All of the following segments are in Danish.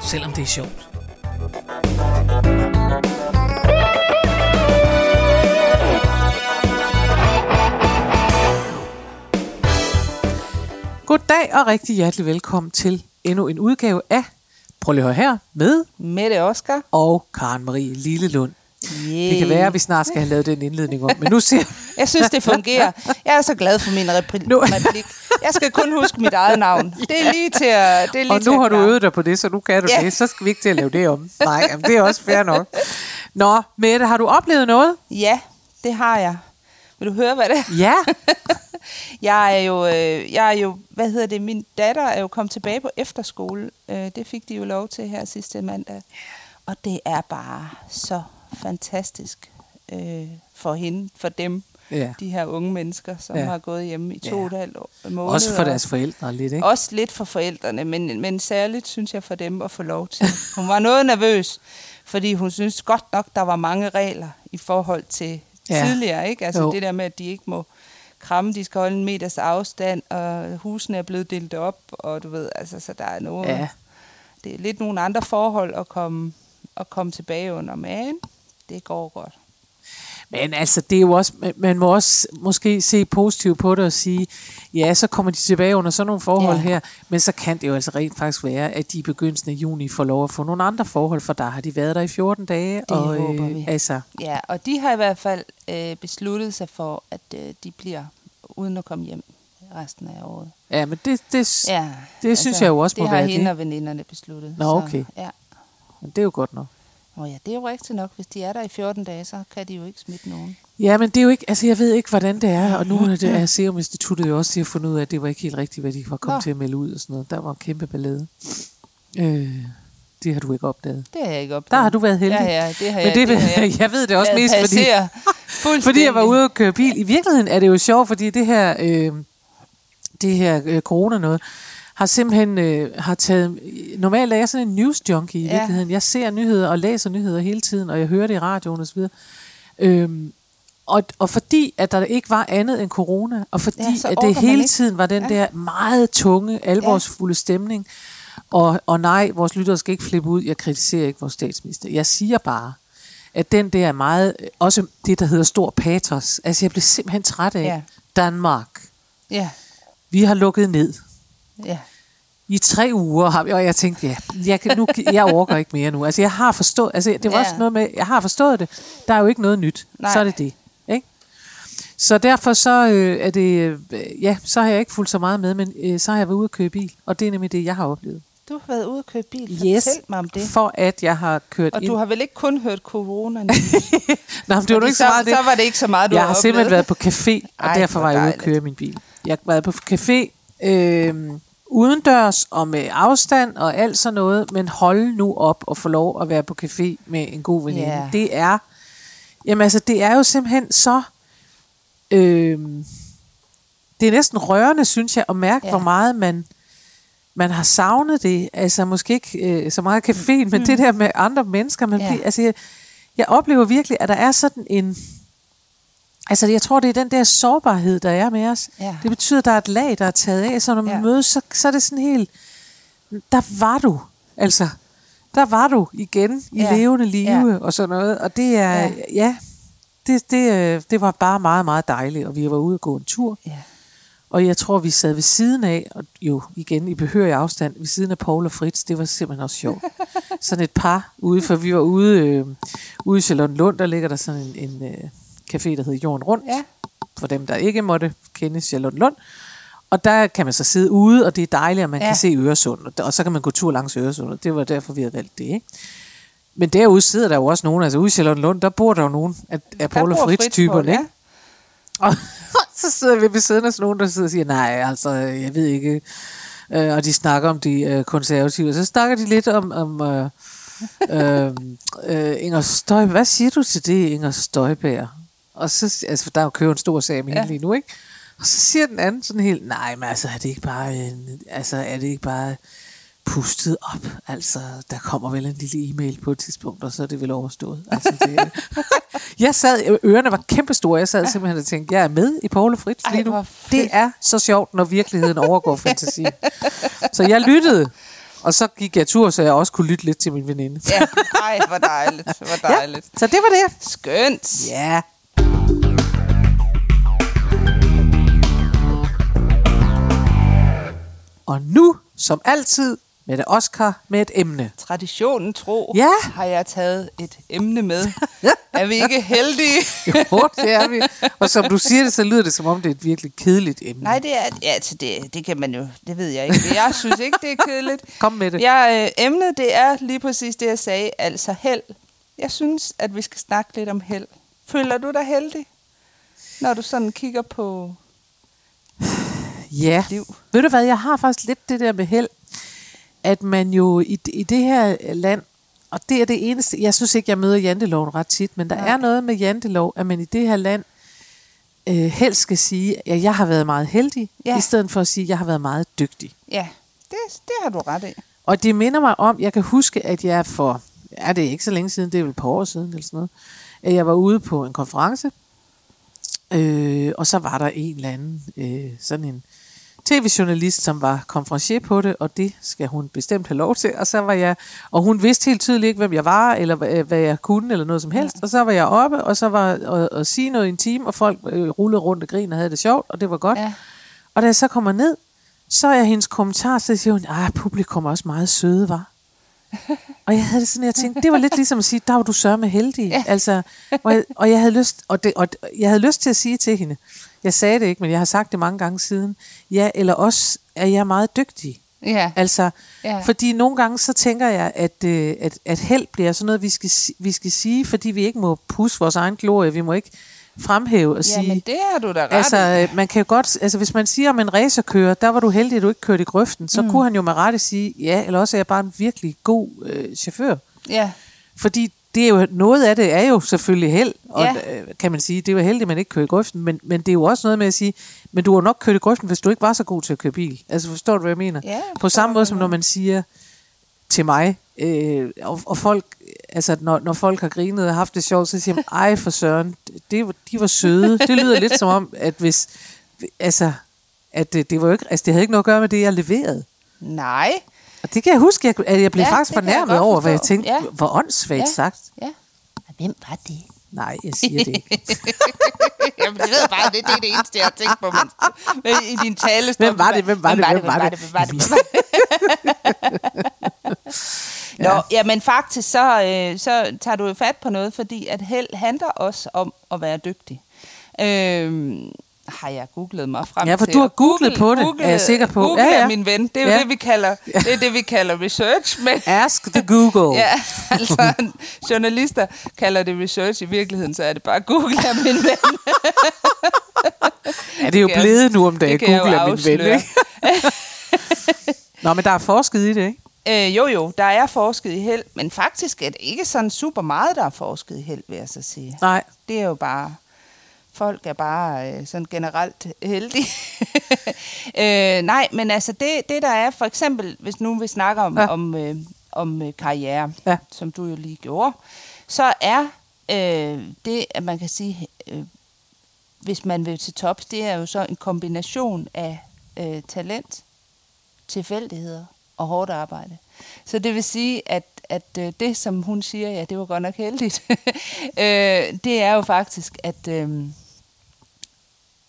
selvom det er sjovt. Goddag og rigtig hjertelig velkommen til endnu en udgave af Prøv lige at høre her med Mette Oscar. og Karen Marie Lillelund. Yeah. Det kan være, at vi snart skal have lavet den indledning om, men nu ser Jeg synes, det fungerer. Jeg er så glad for min repri- Nu- replik. Jeg skal kun huske mit eget navn. Det er lige til at det er lige Og nu har du øvet dig på det, så nu kan du Ja. det. Så skal vi ikke til at lave det om. Nej, jamen, det er også fair nok. Nå, Mette, har du oplevet noget? Ja, det har jeg. Vil du høre, hvad det er? Ja. Jeg er jo, øh, jeg er jo, hvad hedder det, min datter er jo kommet tilbage på efterskole. Øh, det fik de jo lov til her sidste mandag. Og det er bare så fantastisk øh, for hende, for dem, ja. de her unge mennesker, som Ja. har gået hjemme i to Ja. og et halvt år. måneder. Også for deres forældre lidt, ikke? Også lidt for forældrene, men, men særligt synes jeg for dem at få lov til. Hun var noget nervøs, fordi hun synes godt nok, der var mange regler i forhold til Ja. tidligere. Ikke? Altså Jo. det der med, at de ikke må kramme, de skal holde en meters afstand, og husene er blevet delt op, og du ved, altså, så der er noget... Ja. Det er lidt nogle andre forhold at komme, at komme tilbage under, men det går godt. Men altså, det er jo også, man- må også måske se positivt på det og sige, ja, så kommer de tilbage under sådan nogle forhold ja. Her, men så kan det jo altså rent faktisk være, at de i begyndelsen af juni får lov at få nogle andre forhold, for der har de været der i 14 dage. Det og, håber vi. Altså, Ja, og de har i hvert fald øh, besluttet sig for, at øh, de bliver uden at komme hjem resten af året. ja, men det, det, ja. Det synes jeg jo også det må har være hende det. og veninderne besluttet. Nå, okay. Så, ja. det er jo godt nok. Og ja, det er jo rigtigt nok. Hvis de er der i 14 dage, så kan de jo ikke smitte nogen. Ja, men det er jo ikke, altså jeg ved ikke, hvordan det er, og nu er det er Serum Instituttet jo også til at fundet ud af, at det var ikke helt rigtigt, hvad de var kommet Nå. til at melde ud og sådan noget. Der var en kæmpe ballade. Øh, det har du ikke opdaget. Det har jeg ikke opdaget. Der har du været heldig. Ja, ja, det har Men jeg. det, det har jeg, jeg ved det også mest, fordi, fordi jeg var ude og køre bil. I virkeligheden er det jo sjovt, fordi det her, øh, det her øh, corona noget, har simpelthen øh, har taget... Normalt er jeg sådan en news junkie i Ja. virkeligheden. Jeg ser nyheder og læser nyheder hele tiden, og jeg hører det i radioen osv. Øhm, og, og fordi at der ikke var andet end corona, og fordi Ja, at det hele tiden var den Ja. der meget tunge, alvorsfulde stemning, og, og nej, vores lyttere skal ikke flippe ud, jeg kritiserer ikke vores statsminister. Jeg siger bare, at den der er meget, også det der hedder stor patos, altså jeg blev simpelthen træt af Ja. Danmark. Ja, Vi har lukket ned. Ja. I tre uger har og jeg tænkte, ja, jeg, kan, nu, jeg overgår ikke mere nu. Altså jeg har forstået, altså det var Ja. også noget med, jeg har forstået det. Der er jo ikke noget nyt. Nej. Så er det det. Ikke? Så derfor så øh, er det, øh, ja, så har jeg ikke fulgt så meget med, men øh, så har jeg været ude at køre bil, og det er nemlig det, jeg har oplevet. Du har været ude og køre bil. Yes. Fortæl mig om det. For at jeg har kørt Og ind. du har vel ikke kun hørt corona? Nå, men det var nu ikke så, meget det. så var det ikke så meget, du jeg har har simpelthen været på café, og Ej, derfor var jeg ude at køre min bil. Jeg har været på café øh, udendørs og med afstand og alt sådan noget, men hold nu op og få lov at være på café med en god veninde. Ja. Det er, jamen altså, det er jo simpelthen så, øh, det er næsten rørende, synes jeg, at mærke. Ja. hvor meget man, man har savnet det. Altså måske ikke øh, så meget caféen, mm. men det der med andre mennesker. Man Ja. bliver, altså, jeg, jeg oplever virkelig, at der er sådan en... Altså, jeg tror, det er den der sårbarhed, der er med os. Ja. Det betyder, at der er et lag, der er taget af, så når man ja. Mødes, så, så er det sådan helt... Der var du, altså. Der var du igen i ja. Levende live Ja. og sådan noget. Og det er... Ja, Ja. det, det, øh, det var bare meget, meget dejligt, og vi var ude og gå en tur. Ja. Og jeg tror, vi sad ved siden af, og jo igen i behørig afstand, ved siden af Paul og Fritz. Det var simpelthen også sjovt. sådan et par ude, for vi var ude, øh, ude i Charlottenlund, der ligger der sådan en, en øh, café, der hedder Jorden Rundt. Ja. For dem, der ikke måtte kende Charlottenlund. Og der kan man så sidde ude, og det er dejligt, at man ja. Ja. kan se Øresund. Og, så kan man gå tur langs Øresund, og det var derfor, vi havde valgt det. Ikke? Men derude sidder der jo også nogen, altså ude i Charlottenlund, der bor der jo nogen af, af Paul og Fritz-typerne. Fritz, ikke? Og så sidder vi ved siden af sådan nogen, der sidder og siger, nej, altså, jeg ved ikke. Øh, og de snakker om de øh, konservative. Og så snakker de lidt om, om, øh, øhm, øh, Inger Støjberg, hvad siger du til det, Inger Støjberg? Og så, altså, der er jo købt en stor sag med ja. hende lige nu, ikke? Og så siger den anden sådan helt, nej, men altså, er det ikke bare, en, altså, er det ikke bare pustet op? Altså, der kommer vel en lille e-mail på et tidspunkt, og så er det vel overstået. Altså, det, jeg sad, ørerne var kæmpestore, jeg sad simpelthen og tænkte, jeg er med i Paul og Fritz lige nu. Det er så sjovt, når virkeligheden overgår fantasi. Så jeg lyttede, og så gik jeg tur, så jeg også kunne lytte lidt til min veninde. Ja, ej, hvor dejligt, hvor dejligt. Ja, så det var det. Skønt. Ja. Og nu, som altid, med det Oscar med et emne. Traditionen tro ja. har jeg taget et emne med. er vi ikke heldige? jo, det er vi. Og som du siger det, så lyder det som om, det er et virkelig kedeligt emne. Nej, det er, ja, altså det, det kan man jo, det ved jeg ikke. Jeg synes ikke, det er kedeligt. Kom med det. Ja, øh, emnet, det er lige præcis det, jeg sagde, altså held. Jeg synes, at vi skal snakke lidt om held. Føler du dig heldig, når du sådan kigger på ja. liv? Ved du hvad, jeg har faktisk lidt det der med held at man jo i, i det her land, og det er det eneste, jeg synes ikke, jeg møder janteloven ret tit, men der ja. er noget med jantelov, at man i det her land øh, helst skal sige, at jeg har været meget heldig, ja. i stedet for at sige, at jeg har været meget dygtig. Ja, det, det har du ret i. Og det minder mig om, jeg kan huske, at jeg for, ja det er ikke så længe siden, det er vel et par år siden eller sådan noget, at jeg var ude på en konference, øh, og så var der en eller anden, øh, sådan en, tv-journalist, som var konferencier på det, og det skal hun bestemt have lov til. Og så var jeg, og hun vidste helt tydeligt ikke, hvem jeg var, eller hvad jeg kunne, eller noget som helst. Og så var jeg oppe, og så var at, at sige noget i en time, og folk øh, rullede rundt og grinede og havde det sjovt, og det var godt. Ja. Og da jeg så kommer ned, så er hendes kommentar, så siger hun, at publikum er også meget søde, var. Og jeg havde det sådan, jeg tænkte, det var lidt ligesom at sige, der var du sørme heldig. Ja. Altså, og, jeg, og, jeg havde lyst, og, det, og jeg havde lyst til at sige til hende, jeg sagde det ikke, men jeg har sagt det mange gange siden. Ja, eller også er jeg meget dygtig. Ja. Altså, ja. fordi nogle gange så tænker jeg, at, øh, at, at held bliver sådan noget, vi skal, vi skal sige, fordi vi ikke må pusse vores egen glorie. Vi må ikke fremhæve og sige... Jamen, det har du da ret Altså, øh, man kan jo godt... Altså, hvis man siger om en racerkører, der var du heldig, at du ikke kørte i grøften, så mm. kunne han jo med rette sige, ja, eller også er jeg bare en virkelig god øh, chauffør. Ja. Fordi det er jo, noget af det er jo selvfølgelig held, og ja. Øh, kan man sige, det er jo heldigt, at man ikke kører i grøften, men, men det er jo også noget med at sige, men du har nok kørt i grøften, hvis du ikke var så god til at køre bil. Altså forstår du, hvad jeg mener? Ja, På samme måde som når man siger til mig, øh, og, og folk, altså når, når folk har grinet og haft det sjovt, så siger man, ej for søren, det, de var søde. Det lyder lidt som om, at hvis, altså, at det, det var jo ikke, altså det havde ikke noget at gøre med det, jeg leverede. Nej, og det kan jeg huske, at jeg blev ja, faktisk fornærmet over, hvad jeg tænkte, ja. hvor åndssvagt ja. sagt. Ja. Hvem var det? Nej, jeg siger det ikke. Jamen, jeg ved bare, det, det er det eneste, jeg har tænkt på men, i din tale. Hvem var det? Hvem var det? Hvem var det? Hvem var det? Nå, ja. ja, men faktisk så, øh, så tager du jo fat på noget, fordi at held handler også om at være dygtig. Øh, har jeg googlet mig frem til. Ja, for du har googlet på det, Google, er jeg sikker på. Google ja, ja. er min ven. Det er ja. det, vi kalder, det er det, vi kalder research. Men Ask the Google. ja, altså journalister kalder det research. I virkeligheden, så er det bare Google er min ven. ja, det er jo blevet nu om dagen. Google er min ven, ikke? Nå, men der er forsket i det, ikke? Øh, jo, jo, der er forsket i held, men faktisk er det ikke sådan super meget, der er forsket i held, vil jeg så sige. Nej. Det er jo bare folk er bare øh, sådan generelt heldige. øh, nej, men altså det, det der er, for eksempel, hvis nu vi snakker om, ja. om, øh, om øh, karriere, ja. som du jo lige gjorde, så er øh, det, at man kan sige, øh, hvis man vil til tops, det er jo så en kombination af øh, talent, tilfældigheder og hårdt arbejde. Så det vil sige, at, at øh, det, som hun siger, ja, det var godt nok heldigt, øh, det er jo faktisk, at... Øh,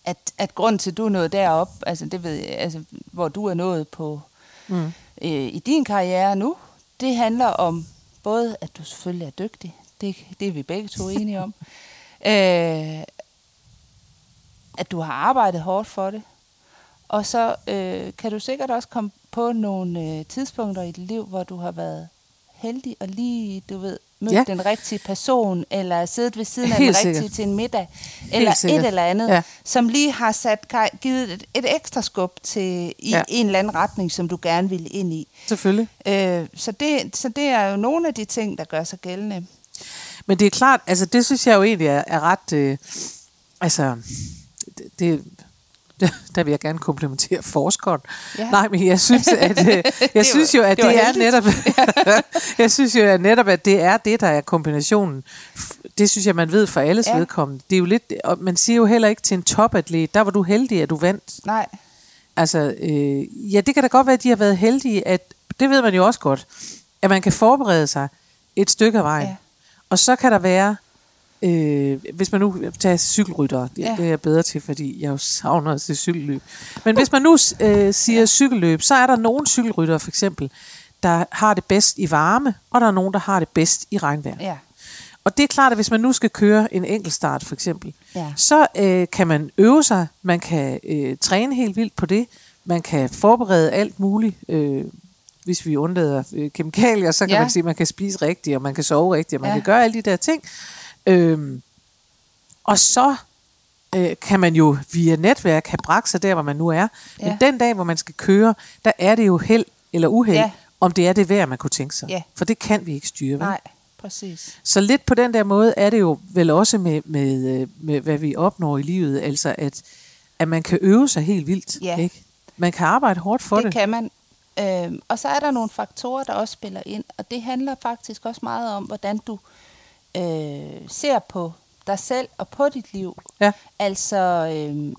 at, at grund til, at du er nået derop, altså det ved jeg, altså, hvor du er nået på mm. øh, i din karriere nu, det handler om både, at du selvfølgelig er dygtig, det, det er vi begge to enige om, øh, at du har arbejdet hårdt for det, og så øh, kan du sikkert også komme på nogle øh, tidspunkter i dit liv, hvor du har været heldig og lige, du ved, mødt Ja. den rigtige person, eller siddet ved siden af Helt den rigtige sikkert. til en middag, eller et eller andet, Ja. som lige har sat, givet et, et ekstra skub til i ja. en eller anden retning, som du gerne vil ind i. Selvfølgelig. Øh, så, det, så det er jo nogle af de ting, der gør sig gældende. Men det er klart, altså det synes jeg jo egentlig er, er ret, øh, altså det, det, der vil jeg gerne komplimentere forskeren. Ja. Nej, men jeg synes, at, øh, jeg synes jo, at det det, var er netop, jeg synes jo at netop, at det er det, der er kombinationen. Det synes jeg, man ved for alles ja. Vedkommende. Det er jo lidt, og man siger jo heller ikke til en topatlet, der var du heldig, at du vandt. Nej, Altså, øh, ja, det kan da godt være, at de har været heldige, at, det ved man jo også godt, at man kan forberede sig et stykke af vejen. Ja. Og så kan der være, øh, hvis man nu tager cykelrytter, det, ja. Det er jeg bedre til, fordi jeg jo savner at se cykelløb. Men hvis man nu øh, siger ja. cykelløb, så er der nogle cykelryttere for eksempel, der har det bedst i varme, og der er nogen, der har det bedst i regnvejr. ja. Og det er klart, at hvis man nu skal køre en enkeltstart for eksempel, Ja. så øh, kan man øve sig, man kan øh, træne helt vildt på det, man kan forberede alt muligt. Øh, hvis vi undlader øh, kemikalier, så kan ja. Man sige, at man kan spise rigtigt, og man kan sove rigtigt, og man. Ja. kan gøre alle de der ting. Øhm, og så øh, kan man jo via netværk have bragt sig der, hvor man nu er. Men Ja. den dag, hvor man skal køre, der er det jo held eller uheld, ja. Om det er det værd, man kunne tænke sig. Ja. For det kan vi ikke styre. vel? Nej, præcis. Så lidt på den der måde er det jo vel også med, med, øh, med hvad vi opnår i livet, altså at, at man kan øve sig helt vildt. Ja. Ikke? Man kan arbejde hårdt for det. det kan man. Øhm, og så er der nogle faktorer, der også spiller ind, og det handler faktisk også meget om, hvordan du øh, ser på dig selv og på dit liv. Ja. Altså, øhm,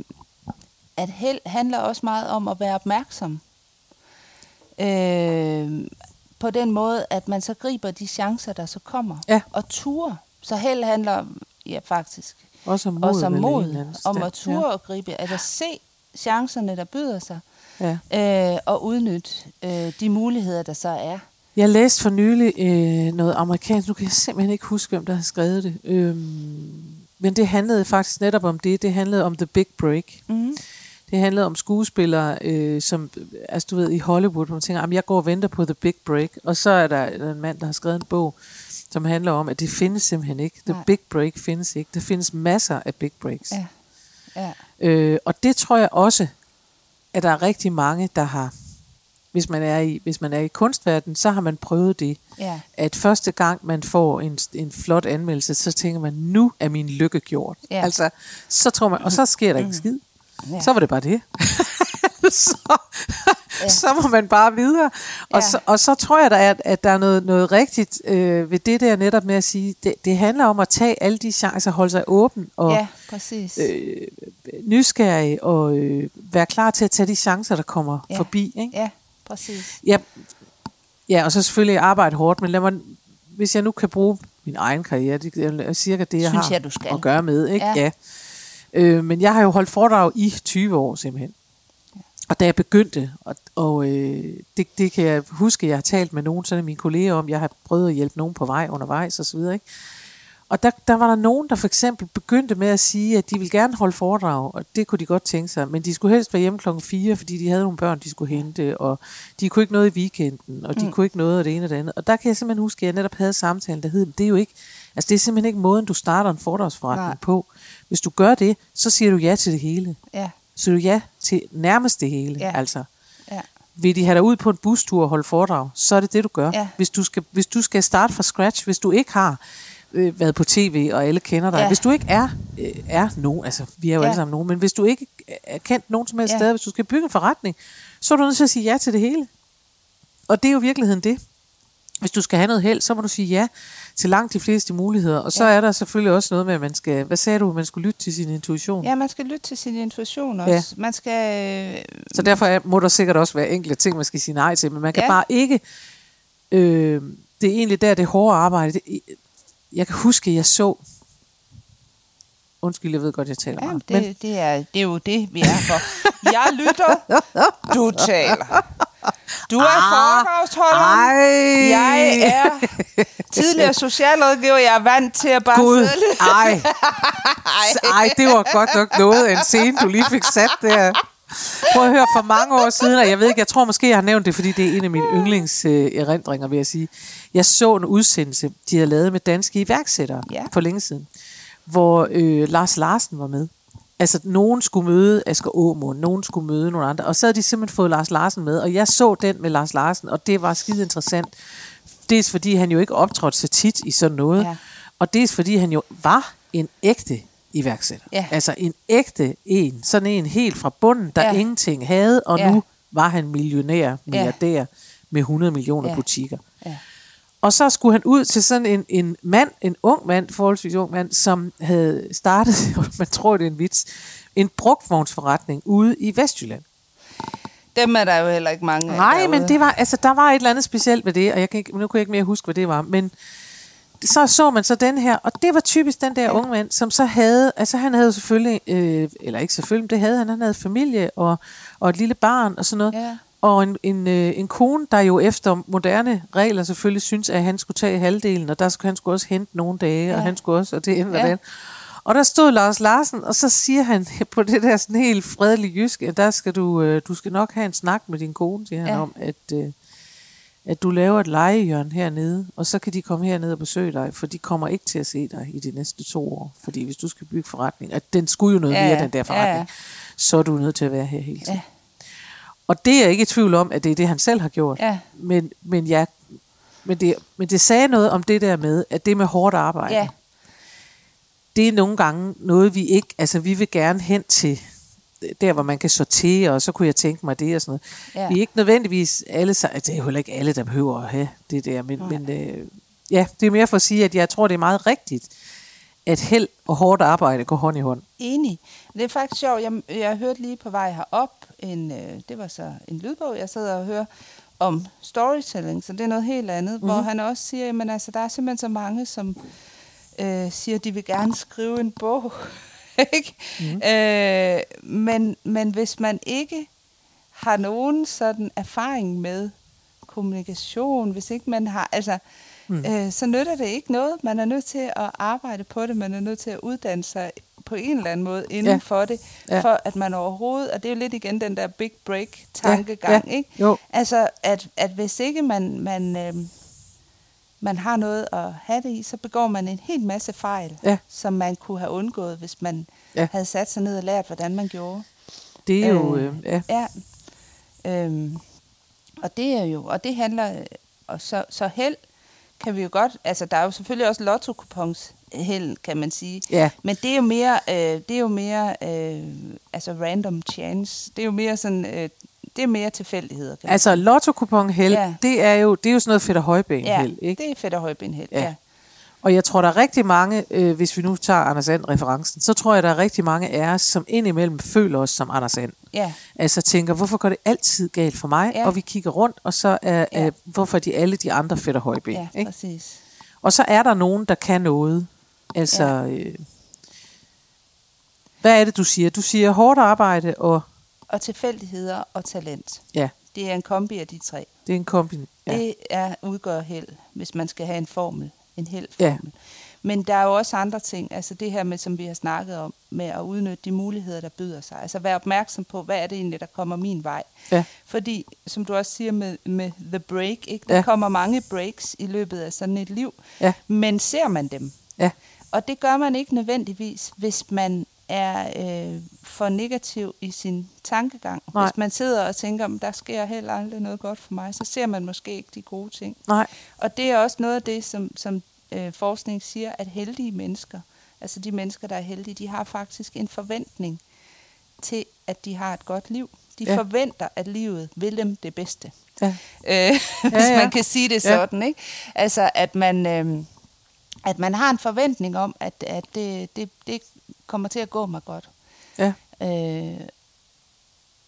at held handler også meget om at være opmærksom. Øh, på den måde, at man så griber de chancer, der så kommer. Ja. Og ture. Så held handler ja faktisk, Også om mod. også om mod. Om at ture og gribe, at se chancerne, der byder sig Ja. Ja. øh, og udnytte øh, de muligheder, der så er. Jeg læste for nylig øh, noget amerikansk, nu kan jeg simpelthen ikke huske, hvem der har skrevet det. Øhm, men det handlede faktisk netop om det. Det handlede om The Big Break. Mm. Det handlede om skuespillere, øh, som, altså du ved, i Hollywood, hvor man tænker, "Jamen, jeg går og venter på The Big Break. Og så er der en mand, der har skrevet en bog, som handler om, at det findes simpelthen ikke. The Nej. Big Break findes ikke. Der findes masser af Big Breaks. Ja. Ja. Øh, og det tror jeg også, at der er rigtig mange, der har, hvis man er i, hvis man er i kunstverdenen, så har man prøvet det. Ja. At første gang man får en, en flot anmeldelse, så tænker man, nu er min lykke gjort. Ja. Altså, så tror man, og så sker der ikke en skid. Ja. Så var det bare det. så, Ja. så må man bare videre. Og, Ja. så, og så tror jeg, der er, at der er noget, noget rigtigt øh, ved det der netop med at sige, det, det handler om at tage alle de chancer, holde sig åben og ja, præcis. øh, nysgerrig og øh, være klar til at tage de chancer, der kommer. Ja. forbi. Ikke? Ja, præcis. Ja, ja, og så selvfølgelig arbejde hårdt, men lad mig, hvis jeg nu kan bruge min egen karriere, det er cirka det, jeg Synes har jeg, du skal. at gøre med. Ikke? Ja. Ja. Ja. Øh, men jeg har jo holdt foredrag i 20 år simpelthen. Og da jeg begyndte, og, og øh, det, det kan jeg huske, jeg har talt med nogle af mine kolleger om, jeg har prøvet at hjælpe nogen på vej undervejs osv., ikke? Og der, der var der nogen, der for eksempel begyndte med at sige, at de ville gerne holde foredrag, og det kunne de godt tænke sig, men de skulle helst være hjemme klokken 4, fordi de havde nogle børn, de skulle hente, og de kunne ikke noget i weekenden, og de mm. kunne ikke noget af det ene og det andet. Og der kan jeg simpelthen huske, at jeg netop havde samtalen, der hed, det er jo ikke, altså det er simpelthen ikke måden, du starter en foredragsforretning Nej. på. Hvis du gør det, så siger du ja til det hele. Ja, Så siger du ja til nærmest det hele, Ja. altså. ja, Vil de have dig ud på en bustur og holde foredrag, så er det det, du gør. Ja. Hvis, du skal, hvis du skal starte fra scratch, hvis du ikke har øh, været på tv, og alle kender dig, Ja. hvis du ikke er, øh, er nogen, altså vi er jo Ja. alle sammen nogen, men hvis du ikke er kendt nogen som helst Ja. sted, hvis du skal bygge en forretning, så er du nødt til at sige ja til det hele. Og det er jo virkeligheden det. Hvis du skal have noget held, så må du sige ja til langt de fleste muligheder. Og så Ja. er der selvfølgelig også noget med, at man skal, hvad sagde du, man skulle lytte til sin intuition. ja, man skal lytte til sin intuition også. Ja. Man skal... øh, Så derfor er, må der sikkert også være enkelte ting, man skal sige nej til, men man kan. Ja. bare ikke... Øh, det er egentlig der, det hårde arbejde. Det, jeg kan huske, jeg så... Undskyld, jeg ved godt, jeg taler Ja, meget. det, det, er, det er jo det, vi er for. Jeg lytter, du taler. Du er Ah, foredragsholderen. ej. Jeg er tidligere socialrådgiver. Jeg er vant til at bare Gud, sidde lidt. ej. Ej, det var godt nok noget af en scene, du lige fik sat der. Prøv at høre, for mange år siden, og jeg ved ikke, jeg tror måske, jeg har nævnt det, fordi det er en af mine yndlingserindringer, vil jeg sige. Jeg så en udsendelse, de havde lavet med danske iværksættere Ja. for længe siden, hvor øh, Lars Larsen var med. Altså, nogen skulle møde Asger Aamund, nogen skulle møde nogle andre, og så havde de simpelthen fået Lars Larsen med, og jeg så den med Lars Larsen, og det var skide interessant. Dels fordi han jo ikke optrådte så tit i sådan noget, Ja. og dels fordi han jo var en ægte iværksætter. Ja. Altså en ægte en, sådan en helt fra bunden, der Ja. ingenting havde, og Ja. nu var han millionær, milliardær ja. med 100 millioner ja. butikker. Ja. Og så skulle han ud til sådan en, en mand, en ung mand, forholdsvis ung mand, som havde startet, man tror det er en vits, en brugtvognsforretning ude i Vestjylland. Dem er der jo heller ikke mange af Nej, derude. men det var, altså, der var et eller andet specielt ved det, og jeg kan ikke, nu kunne jeg ikke mere huske, hvad det var. Men så så man så den her, og det var typisk den der ja. unge mand, som så havde, altså han havde selvfølgelig, øh, eller ikke selvfølgelig, men det havde han, han havde familie og, og et lille barn og sådan noget. Ja. Og en, en, øh, en kone, der jo efter moderne regler selvfølgelig synes, at han skulle tage halvdelen, og der skulle han skulle også hente nogle dage, ja. Og han skulle også, og det og Ja. andet. Og der stod Lars Larsen, og så siger han på det der sådan helt fredelige jysk, at der skal du, øh, du skal nok have en snak med din kone, siger han Ja. om, at, øh, at du laver et legehjørn hernede, og så kan de komme herned og besøge dig, for de kommer ikke til at se dig i de næste to år. Fordi hvis du skal bygge forretning, at den skulle jo noget Ja, mere, den der Ja, forretning, ja. så er du nødt til at være her hele tiden. Ja. Og det er jeg ikke i tvivl om, at det er det, han selv har gjort. Ja. Men, men, jeg, men, det, men det sagde noget om det der med, at det med hårdt arbejde, Ja. det er nogle gange noget, vi ikke, altså vi vil gerne hen til der, hvor man kan sortere, og så kunne jeg tænke mig det og sådan noget. Ja. Vi er ikke nødvendigvis alle, sa- det er jo heller ikke alle, der behøver at have det der, men, men øh, ja, det er mere for at sige, at jeg tror, det er meget rigtigt, at held og hårdt arbejde går hånd i hånd. Enig. Det er faktisk sjovt. Jeg, jeg hørte lige på vej herop, en, øh, det var så en lydbog, jeg sidder og hører om storytelling, så det er noget helt andet, mm-hmm. hvor han også siger, at altså, der er simpelthen så mange, som øh, siger, at de vil gerne skrive en bog. ikke? Mm-hmm. Øh, men, men hvis man ikke har nogen sådan erfaring med kommunikation, hvis ikke man har, altså, mm. øh, så nytter det ikke noget. Man er nødt til at arbejde på det, man er nødt til at uddanne sig på en eller anden måde inden ja. For det, ja. For at man overhovedet, og det er jo lidt igen den der big break tankegang, Ja, ja. ikke? Jo. Altså, at, at hvis ikke man, man, øh, man har noget at have det i, så begår man en hel masse fejl, Ja. som man kunne have undgået, hvis man Ja. havde sat sig ned og lært, hvordan man gjorde. Det er jo, Øh, øh, ja, Ja. Øhm, og det er jo, og det handler, øh, og så, så held kan vi jo godt, altså der er jo selvfølgelig også lotto held, kan man sige. Ja. Men det er jo mere, øh, det er jo mere, øh, altså random chance. Det er jo mere sådan, øh, det er mere tilfældigheder. Kan altså lotto held, Ja. det er jo det er jo sådan noget fedt højben ja, held, ikke? det er fedt højben held, ja. Ja. Og jeg tror, der er rigtig mange, øh, hvis vi nu tager Anders And referencen, så tror jeg, der er rigtig mange af os, som indimellem føler os som Anders And. Ja, Altså tænker, hvorfor går det altid galt for mig? Ja. Og vi kigger rundt, og så er, Ja. ja. hvorfor er de alle de andre og højben? ja, ikke? præcis. Og så er der nogen, der kan noget. Altså, ja. øh, hvad er det, du siger? Du siger hårdt arbejde, og Og tilfældigheder og talent. ja, Det er en kombi af de tre. det er en kombin. Ja. Det er, udgør held, hvis man skal have en formel, en Ja. Men der er jo også andre ting, altså det her med, som vi har snakket om, med at udnytte de muligheder, der byder sig. Altså være opmærksom på, hvad er det egentlig, der kommer min vej. Ja. Fordi, som du også siger med, med the break, ikke? der Ja. kommer mange breaks i løbet af sådan et liv. Ja. Men ser man dem? Ja. Og det gør man ikke nødvendigvis, hvis man er øh, for negativ i sin tankegang. Nej. Hvis man sidder og tænker, "Men der sker heller aldrig noget godt for mig, så ser man måske ikke de gode ting. Nej, Og det er også noget af det, som, som øh, forskning siger, at heldige mennesker, altså de mennesker, der er heldige, de har faktisk en forventning til, at de har et godt liv. De Ja. ja. forventer, at livet vil dem det bedste. ja. Øh, hvis ja. man kan sige det Ja. sådan, ikke? Altså, at man, øh, at man har en forventning om, at, at det, det, det kommer til at gå mig godt. ja. Øh,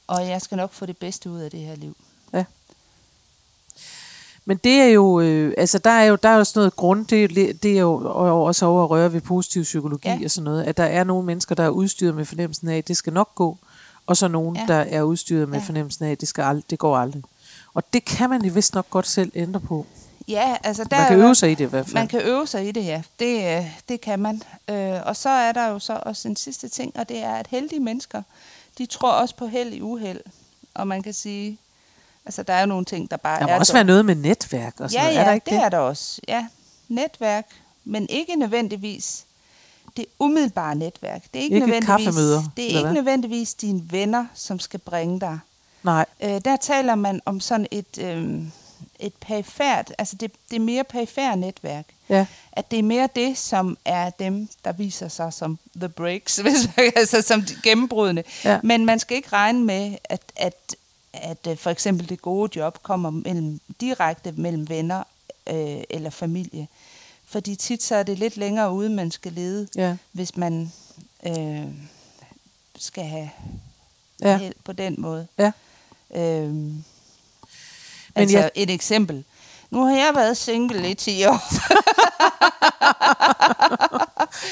og jeg skal nok få det bedste ud af det her liv. Men det er jo, øh, altså der er jo, der er jo sådan noget grund, det er, det er jo også over at røre ved positiv psykologi Ja. og sådan noget, at der er nogle mennesker, der er udstyret med fornemmelsen af, at det skal nok gå, og så nogen, Ja. der er udstyret med Ja. fornemmelsen af, at det, skal ald- det går aldrig. Og det kan man jo vist nok godt selv ændre på. Ja, altså der Man kan jo- øve sig i det i hvert fald. Man kan øve sig i det, ja. Det, øh, det kan man. Øh, og så er der jo så også en sidste ting, og det er, at heldige mennesker, de tror også på held i uheld. Og man kan sige, altså der er jo nogle ting, der bare Der må er også dog- være noget med netværk og sådan Ja, noget. ja, er der ikke det, det er der også. Ja, netværk, men ikke nødvendigvis det umiddelbare netværk. Det er ikke, Ikke nødvendigvis, det er ikke hvad? nødvendigvis dine venner, som skal bringe dig. Nej, Øh, der taler man om sådan et, øh, et perifært, altså det, det er mere perifært netværk. ja. At det er mere det, som er dem, der viser sig som the breaks, hvis man, altså som de. Ja. Men man skal ikke regne med, at, at, at øh, for eksempel det gode job kommer mellem, direkte mellem venner øh, eller familie. Fordi tit så er det lidt længere ude, man skal lede, Ja. hvis man øh, skal have Ja. held på den måde. Ja. Øhm, altså jeg- et eksempel. Nu har jeg været single i 10 år.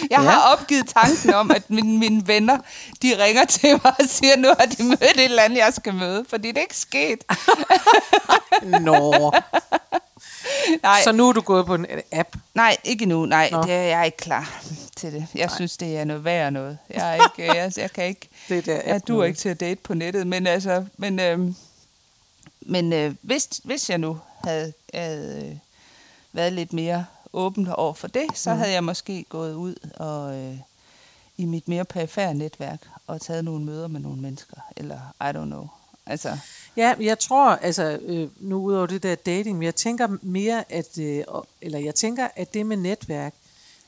jeg Ja. har opgivet tanken om, at mine, mine venner, de ringer til mig og siger, nu har de mødt et eller andet, jeg skal møde. Fordi det er ikke sket. Nå. Nej, Så nu er du gået på en app. nej ikke nu. Nej, Nå. det er jeg er ikke klar til det. Jeg synes, det er noget værd noget. Jeg, er ikke, jeg, jeg kan ikke... Det der Jeg noget. ikke til at date på nettet, men altså, men, øh, men øh, hvis, hvis jeg nu havde, havde øh, været lidt mere åben over for det, så Mhm. havde jeg måske gået ud og øh, i mit mere perifære netværk og taget nogle møder med nogle mennesker, eller I don't know. Altså, Ja, jeg tror, altså, øh, nu udover det der dating, jeg tænker mere, at, øh, eller jeg tænker, at det med netværk,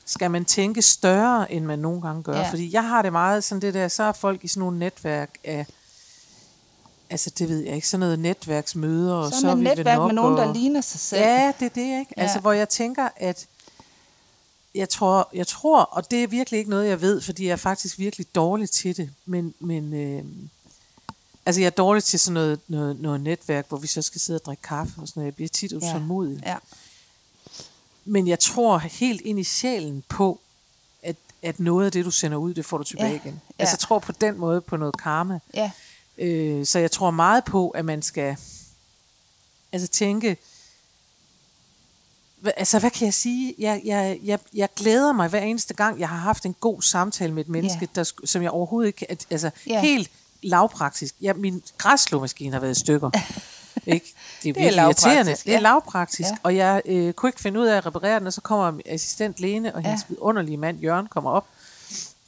skal man tænke større, end man nogle gange gør. Ja. Fordi jeg har det meget sådan det der, så er folk i sådan nogle netværk af, altså det ved jeg ikke, sådan noget netværksmøder, og så er vi netværk med nogen, der og- ligner sig selv. Ja, det er det, ikke? Ja. Altså, hvor jeg tænker, at jeg tror, jeg tror, og det er virkelig ikke noget, jeg ved, fordi jeg er faktisk virkelig dårlig til det, men, men øh, altså jeg er dårlig til sådan noget, noget, noget netværk, hvor vi så skal sidde og drikke kaffe og sådan noget. Jeg bliver tit utålmodig. ja. Men jeg tror helt ind i sjælen på, at, at noget af det, du sender ud, det får du tilbage Ja, igen. ja. Altså jeg tror på den måde på noget karma. ja. Øh, så jeg tror meget på, at man skal altså tænke, altså hvad kan jeg sige? Jeg, jeg, jeg, jeg glæder mig hver eneste gang, jeg har haft en god samtale med et menneske, Ja. der, som jeg overhovedet ikke, altså Ja. helt lavpraktisk. Ja, min græsslåmaskine har været i stykker. ikke? Det er Det er virkelig irriterende. Det er ja. lavpraktisk. Ja. Og jeg øh, kunne ikke finde ud af at reparere den, og så kommer assistent Lene og Ja. hendes vidunderlige mand Jørgen kommer op.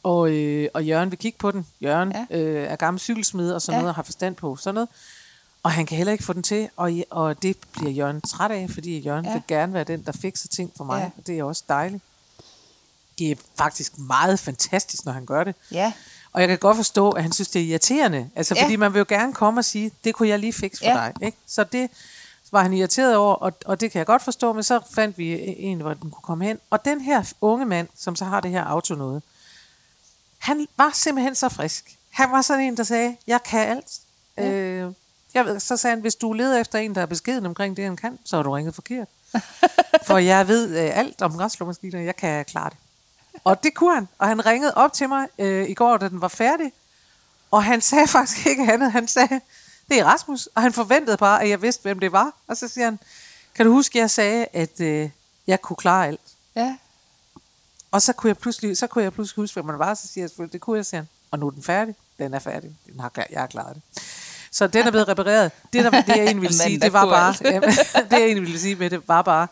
Og, øh, og Jørgen vil kigge på den. Jørgen Ja. øh, er gammel cykelsmed og sådan Ja. noget, og har forstand på sådan noget. Og han kan heller ikke få den til, og, og det bliver Jørgen træt af, fordi Jørgen Ja. vil gerne være den, der fikser ting for mig, Ja. og det er også dejligt. Det er faktisk meget fantastisk, når han gør det. Ja. Og jeg kan godt forstå, at han synes, det er irriterende. Altså, Ja. fordi man vil jo gerne komme og sige, det kunne jeg lige fikse for ja. dig. Ikke? Så det var han irriteret over, og, og det kan jeg godt forstå, men så fandt vi en, hvor den kunne komme hen. Og den her unge mand, som så har det her auto noget, han var simpelthen så frisk. Han var sådan en, der sagde, jeg kan alt. Ja. Øh, jeg ved, så sagde han, hvis du leder efter en, der er beskeden omkring det, han kan, så har du ringet forkert. For jeg ved øh, alt om græsslåmaskiner, jeg kan klare det. Og det kunne han. Og han ringede op til mig øh, i går, da den var færdig. Og han sagde faktisk ikke andet. Han sagde, det er Rasmus. Og han forventede bare, at jeg vidste, hvem det var. Og så siger han, kan du huske, jeg sagde, at øh, jeg kunne klare alt. Ja. Og så kunne jeg pludselig, så kunne jeg pludselig huske, hvem man var. Så siger jeg det kunne jeg, siger han. Og nu er den færdig. Den er færdig. Den har, jeg har klaret det. Så den er blevet repareret. Det, der, det jeg egentlig ville sige, det var bare, jamen, det jeg egentlig ville sige med det, var bare,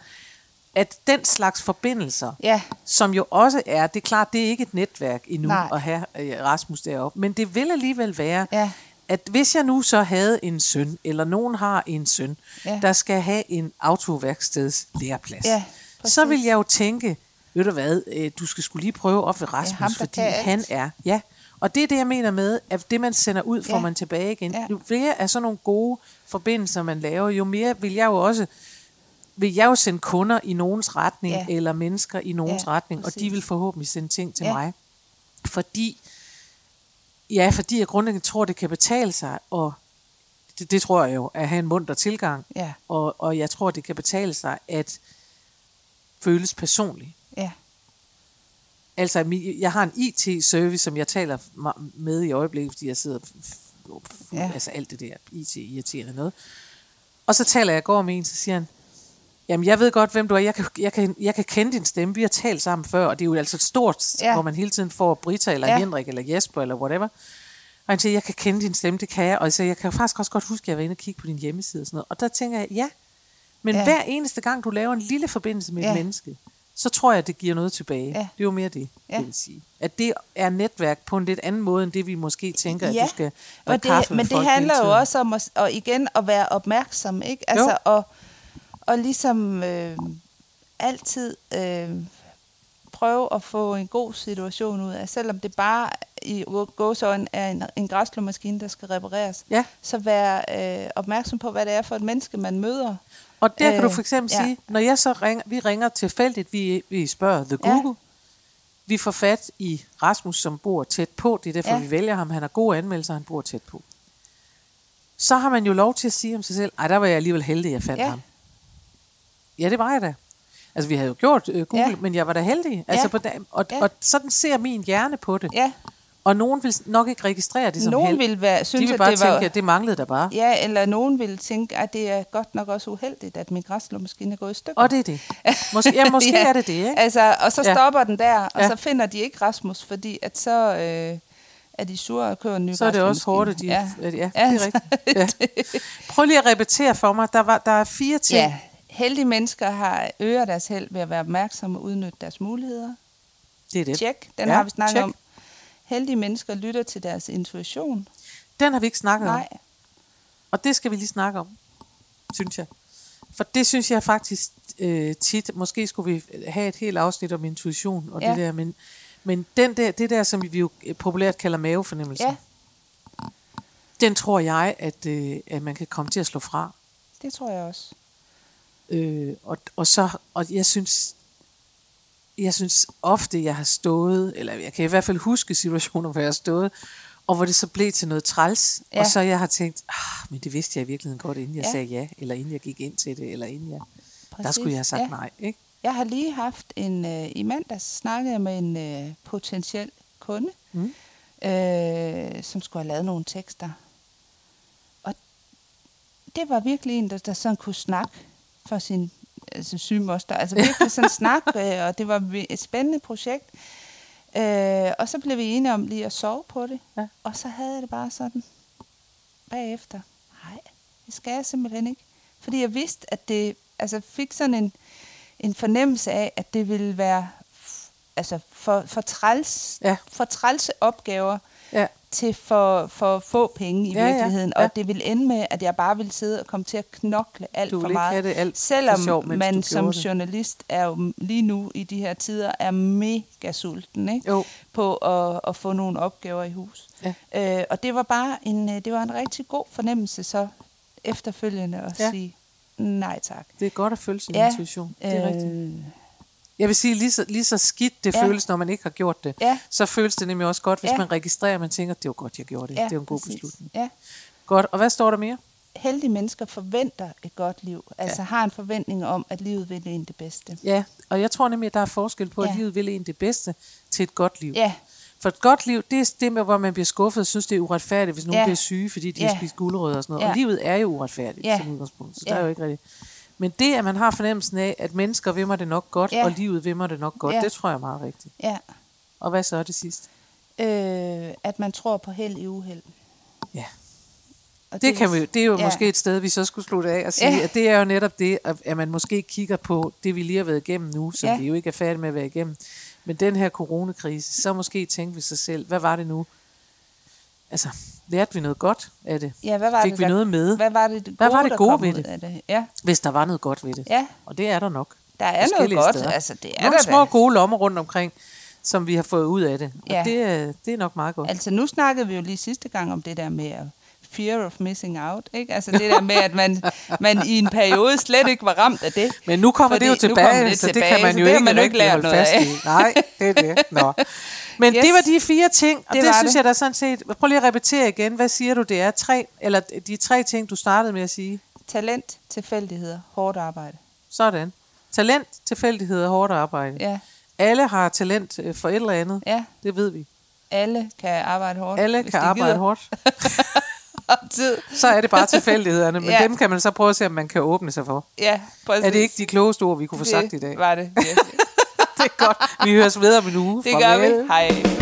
at den slags forbindelser, Ja. som jo også er, det er klart, det er ikke et netværk endnu Nej. at have øh, Rasmus deroppe, men det vil alligevel være, Ja. at hvis jeg nu så havde en søn, eller nogen har en søn, Ja. der skal have en autoværksteds læreplads, Ja, så vil jeg jo tænke, ved du hvad, øh, du skal skulle lige prøve op ved Rasmus, ham, der fordi alt. han er, ja, og det er det, jeg mener med, at det, man sender ud, får Ja. man tilbage igen. Ja. Jo flere af sådan nogle gode forbindelser, man laver, jo mere vil jeg jo også vil jeg jo sende kunder i nogens retning, Ja. ja. eller mennesker i nogens Ja, ja, retning, og præcis. de vil forhåbentlig sende ting til Ja. ja. mig. Fordi, ja, fordi jeg grundlæggende tror, det kan betale sig, og det, det tror jeg jo, at have en munter tilgang, Ja. og, og jeg tror, det kan betale sig at føles personligt. Ja. Altså, jeg har en IT-service, som jeg taler med i øjeblikket, fordi jeg sidder f- f- f- Ja. altså alt det der IT-irriterende noget. Og så taler jeg går med en, så siger han, jamen jeg ved godt, hvem du er, jeg kan, jeg kan, jeg kan kende din stemme, vi har talt sammen før, og det er jo altså stort, Ja. hvor man hele tiden får Brita, eller Ja. Henrik, eller Jesper, eller whatever. Og han siger, jeg kan kende din stemme, det kan jeg. Og jeg siger, jeg kan faktisk også godt huske, at jeg var inde og kigge på din hjemmeside og sådan noget. Og der tænker jeg, ja, men ja. hver eneste gang, du laver en lille forbindelse med Ja. et menneske, så tror jeg, at det giver noget tilbage. Ja. Det er jo mere det, Ja. det vil sige. At det er netværk på en lidt anden måde, end det vi måske tænker, at Ja, du skal og det, kaffe men det handler jo også om at, og igen at være opmærksom, ikke? Altså og, og ligesom øh, altid øh, prøve at få en god situation ud af, selvom det bare i gåsøjne er en, en græsslåmaskine, der skal repareres. Ja. Så være øh, opmærksom på, hvad det er for et menneske, man møder. Og der kan du Øh, for eksempel ja. sige, når jeg så ringer, vi ringer tilfældigt, vi, vi spørger The Ja. Google, vi får fat i Rasmus, som bor tæt på, det er derfor, Ja. vi vælger ham, han har gode anmeldelser, han bor tæt på. Så har man jo lov til at sige om sig selv, ej, der var jeg alligevel heldig, jeg fandt Ja. ham. Ja, det var jeg da. Altså, vi havde jo gjort uh, Google, Ja. ja. men jeg var da heldig. Altså, Ja. på dag, og, Ja. og sådan ser min hjerne på det. Ja, Og nogen vil nok ikke registrere det som nogen held. vil være, De synes, vil at bare det var... tænke, at det manglede der bare. Ja, eller nogen vil tænke, at det er godt nok også uheldigt, at min græsslåmaskine er gået i stykker. Og det er det. Måske, ja, måske Ja. er det det, ikke? Altså, og så Ja. stopper den der, og Ja. så finder de ikke Rasmus, fordi at så øh, er de sure og kører en ny Så er det også hårdt, at de, ja, Ja. ja, det er rigtigt. Ja. Prøv lige at repetere for mig. Der, var, der er fire ting. Ja, heldige mennesker har øger deres held ved at være opmærksomme og udnytte deres muligheder. Det er det. Tjek, den Ja, har vi snakket check. om. Heldige mennesker lytter til deres intuition. Den har vi ikke snakket om. Nej, Og det skal vi lige snakke om, synes jeg. For det synes jeg faktisk øh, tit, måske skulle vi have et helt afsnit om intuition og Ja. det der, men, men den der, det der, som vi jo populært kalder mavefornemmelse, ja, den tror jeg, at, øh, at man kan komme til at slå fra. det tror jeg også. Øh, og, og så, og jeg synes, jeg synes ofte, jeg har stået, eller jeg kan i hvert fald huske situationer, hvor jeg har stået, og hvor det så blev til noget træls, Ja. og så jeg har tænkt, ah, men det vidste jeg i virkeligheden godt, inden jeg Ja. sagde ja, eller inden jeg gik ind til det, eller inden jeg, der Præcis, skulle jeg have sagt ja. nej, ikke? Jeg har lige haft en, øh, i mandags snakkede jeg med en øh, potentiel kunde, Mm. øh, som skulle have lavet nogle tekster. Og det var virkelig en, der, der sådan kunne snakke for sin altså sygemoster. Altså virkelig sådan snak, øh, og det var et spændende projekt. Øh, og så blev vi enige om lige at sove på det. Ja. Og så havde jeg det bare sådan bagefter. Nej, det skal jeg simpelthen ikke. Fordi jeg vidste, at det altså fik sådan en, en fornemmelse af, at det ville være altså for, for, træls, Ja. for trælse opgaver Ja. Til for, for få penge i Ja, ja, virkeligheden. ja. Og det ville ende med, at jeg bare ville sidde og komme til at knokle alt Du for vil meget. det alt for Selvom sjov, mens man som det. journalist er jo lige nu i de her tider er mega sulten ikke? Jo. på at, at få nogle opgaver i hus. Ja. Øh, og det var bare en, øh, det var en rigtig god fornemmelse så efterfølgende at Ja. sige nej tak. Det er godt at følge sin ja. intuition. Det er øh, rigtigt. Jeg vil sige, lige så, lige så skidt det Ja. ja. føles, når man ikke har gjort det, Ja. så føles det nemlig også godt, hvis Ja. ja. man registrerer, at man tænker, det var godt, jeg gjorde det. Ja, det er en god præcis. beslutning. Ja. Godt, og hvad står der mere? Heldige mennesker forventer et godt liv. Altså har en forventning om, at livet vil en det bedste. Ja, og jeg tror nemlig, at der er forskel på, at Ja. livet vil en det bedste til et godt liv. Ja, For et godt liv, det er det med, hvor man bliver skuffet og synes, det er uretfærdigt, hvis nogen Ja. bliver syge, fordi de Ja. har spist guldrødder og sådan noget. Ja. Og livet er jo uretfærdigt Ja. som udgangspunkt, så Ja. der er jo ikke rigtigt. Men det, at man har fornemmelsen af, at mennesker vil mig det nok godt, Ja. og livet vil mig det nok godt, Ja. det tror jeg er meget rigtigt. ja. Og hvad så er det sidste? Øh, at man tror på held i uheld. Ja. Og Det, kan vi, det er jo ja. måske et sted, vi så skulle slutte af og sige, Ja. at det er jo netop det, at man måske kigger på det, vi lige har været igennem nu, som Ja. vi jo ikke er færdige med at være igennem. Men den her coronakrise, så måske tænke ved sig selv, hvad var det nu? Altså, lærte vi noget godt af det? Ja, hvad var Fik det, vi der- noget med? Hvad var det, det Hvad gode, var det der gode ved det? Af det? Ja, Hvis der var noget godt ved det. ja, Og det er der nok. der er noget godt. steder. Altså, det er Nogle der små da. gode lommer rundt omkring, som vi har fået ud af det. Og Ja. det, er, det er nok meget godt. Altså nu snakkede vi jo lige sidste gang om det der med at fear of missing out, ikke? Altså det der med, at man, man i en periode slet ikke var ramt af det. Men nu kommer Fordi det jo nu tilbage, kommer det så tilbage, det kan man så jo det har ikke, man ikke lært holde noget fast af. i. Nej, det er det. Nå. Men Yes. det var de fire ting, og Det det, synes det. jeg da sådan set... Prøv lige at repetere igen. Hvad siger du, det er? Tre, eller de tre ting, du startede med at sige. Talent, tilfældigheder, hårdt arbejde. Sådan. Talent, tilfældighed og hårdt arbejde. Ja, Alle har talent øh, for et eller andet. ja. Det ved vi. Alle kan arbejde hårdt. Alle kan de arbejde gider. hårdt. Tid. Så er det bare tilfældighederne, men Ja. dem kan man så prøve at se, om man kan åbne sig for. Ja, præcis. Er det ikke de klogeste ord, vi kunne få det sagt i dag? var det virkelig. Det er godt. Vi høres ved om en uge. Det gør Farvel. vi. Hej.